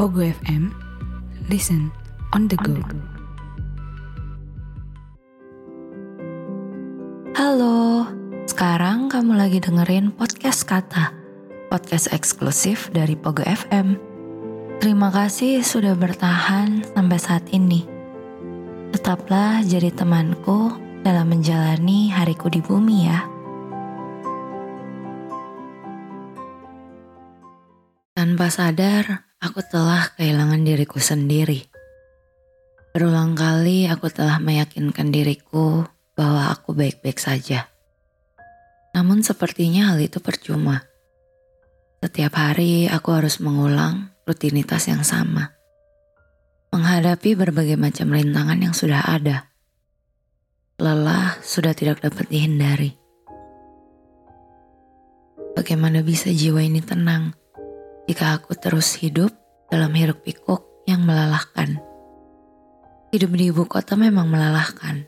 Pogo FM, listen on the go. Halo, sekarang kamu lagi dengerin podcast Kata, podcast eksklusif dari Pogo FM. Terima kasih sudah bertahan sampai saat ini. Tetaplah jadi temanku dalam menjalani hariku di bumi ya. Tanpa sadar, aku telah kehilangan diriku sendiri. Berulang kali aku telah meyakinkan diriku bahwa aku baik-baik saja. Namun sepertinya hal itu percuma. Setiap hari aku harus mengulang rutinitas yang sama. Menghadapi berbagai macam rintangan yang sudah ada. Lelah sudah tidak dapat dihindari. Bagaimana bisa jiwa ini tenang? jika aku terus hidup dalam hiruk pikuk yang melelahkan. Hidup di ibu kota memang melelahkan,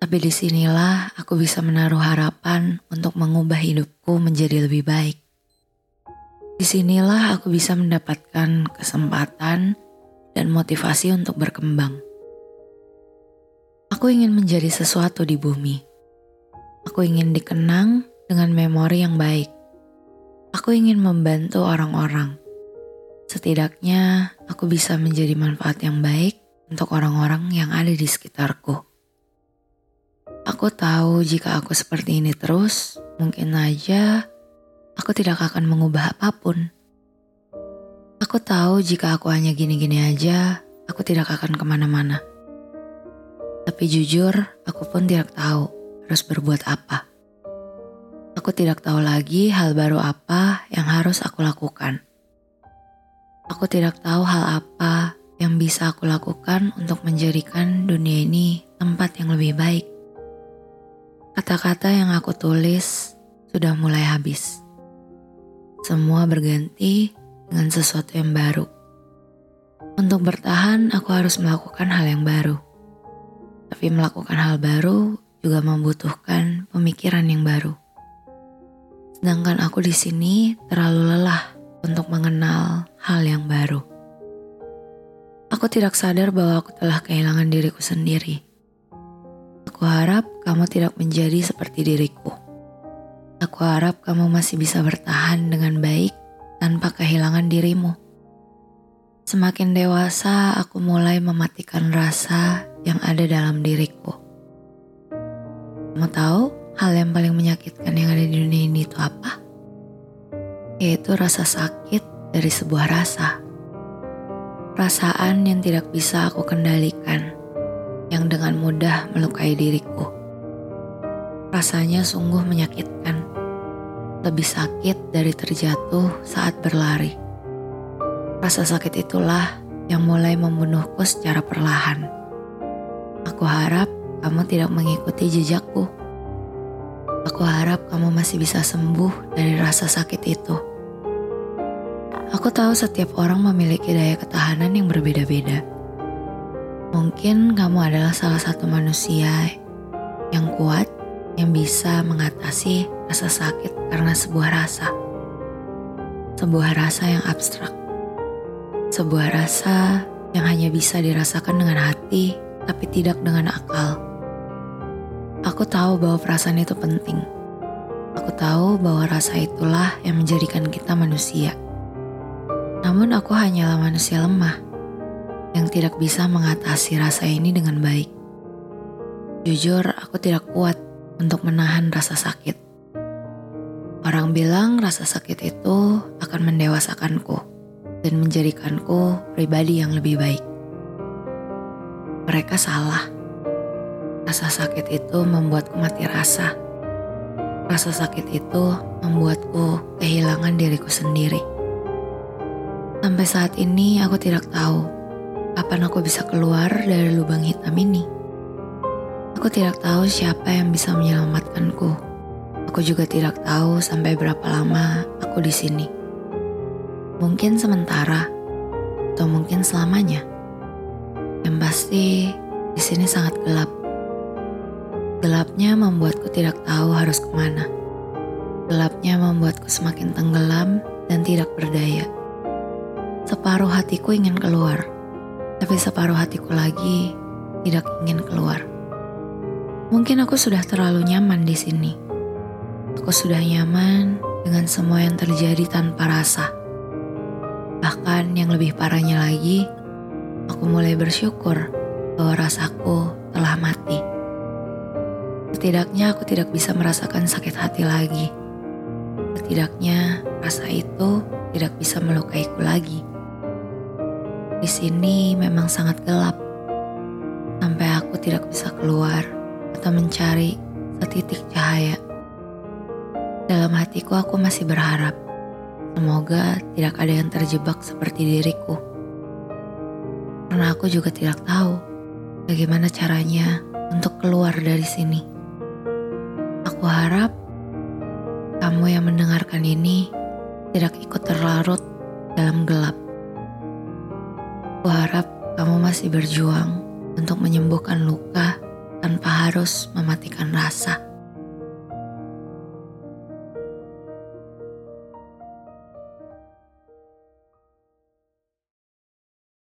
tapi di sinilah aku bisa menaruh harapan untuk mengubah hidupku menjadi lebih baik. Di sinilah aku bisa mendapatkan kesempatan dan motivasi untuk berkembang. Aku ingin menjadi sesuatu di bumi. Aku ingin dikenang dengan memori yang baik Aku ingin membantu orang-orang. Setidaknya aku bisa menjadi manfaat yang baik untuk orang-orang yang ada di sekitarku. Aku tahu jika aku seperti ini terus, mungkin aja aku tidak akan mengubah apa pun. Aku tahu jika aku hanya gini-gini aja, aku tidak akan ke mana-mana. Tapi jujur, aku pun tidak tahu harus berbuat apa. Aku tidak tahu lagi hal baru apa yang harus aku lakukan. Aku tidak tahu hal apa yang bisa aku lakukan untuk menjadikan dunia ini tempat yang lebih baik. Kata-kata yang aku tulis sudah mulai habis. Semua berganti dengan sesuatu yang baru. Untuk bertahan, aku harus melakukan hal yang baru. Tapi melakukan hal baru juga membutuhkan pemikiran yang baru. Sedangkan aku di sini terlalu lelah untuk mengenal hal yang baru. Aku tidak sadar bahwa aku telah kehilangan diriku sendiri. Aku harap kamu tidak menjadi seperti diriku. Aku harap kamu masih bisa bertahan dengan baik tanpa kehilangan dirimu. Semakin dewasa, aku mulai mematikan rasa yang ada dalam diriku. Kamu tahu, hal yang paling menyakitkan yang ada di dunia ini itu apa? Yaitu rasa sakit dari sebuah rasa. Perasaan yang tidak bisa aku kendalikan, yang dengan mudah melukai diriku. Rasanya sungguh menyakitkan, lebih sakit dari terjatuh saat berlari. Rasa sakit itulah yang mulai membunuhku secara perlahan. Aku harap kamu tidak mengikuti jejakku Aku harap kamu masih bisa sembuh dari rasa sakit itu. Aku tahu setiap orang memiliki daya ketahanan yang berbeda-beda. Mungkin kamu adalah salah satu manusia yang kuat yang bisa mengatasi rasa sakit karena sebuah rasa. Sebuah rasa yang abstrak. Sebuah rasa yang hanya bisa dirasakan dengan hati tapi tidak dengan akal. Aku tahu bahwa perasaan itu penting. Aku tahu bahwa rasa itulah yang menjadikan kita manusia. Namun aku hanyalah manusia lemah yang tidak bisa mengatasi rasa ini dengan baik. Jujur, aku tidak kuat untuk menahan rasa sakit. Orang bilang rasa sakit itu akan mendewasakanku dan menjadikanku pribadi yang lebih baik. Mereka salah. Rasa sakit itu membuatku mati rasa. Rasa sakit itu membuatku kehilangan diriku sendiri. Sampai saat ini aku tidak tahu kapan aku bisa keluar dari lubang hitam ini. Aku tidak tahu siapa yang bisa menyelamatkanku. Aku juga tidak tahu sampai berapa lama aku di sini. Mungkin sementara atau mungkin selamanya. Yang pasti di sini sangat gelap. Gelapnya membuatku tidak tahu harus ke mana. Gelapnya membuatku semakin tenggelam dan tidak berdaya. Separuh hatiku ingin keluar, tapi separuh hatiku lagi tidak ingin keluar. Mungkin aku sudah terlalu nyaman di sini. Aku sudah nyaman dengan semua yang terjadi tanpa rasa. Bahkan yang lebih parahnya lagi, aku mulai bersyukur bahwa rasaku telah mati. Setidaknya aku tidak bisa merasakan sakit hati lagi. Setidaknya rasa itu tidak bisa melukaiku lagi. Di sini memang sangat gelap, sampai aku tidak bisa keluar atau mencari setitik cahaya. Dalam hatiku aku masih berharap, semoga tidak ada yang terjebak seperti diriku. Karena aku juga tidak tahu bagaimana caranya untuk keluar dari sini. Aku harap kamu yang mendengarkan ini tidak ikut terlarut dalam gelap. Aku harap kamu masih berjuang untuk menyembuhkan luka tanpa harus mematikan rasa.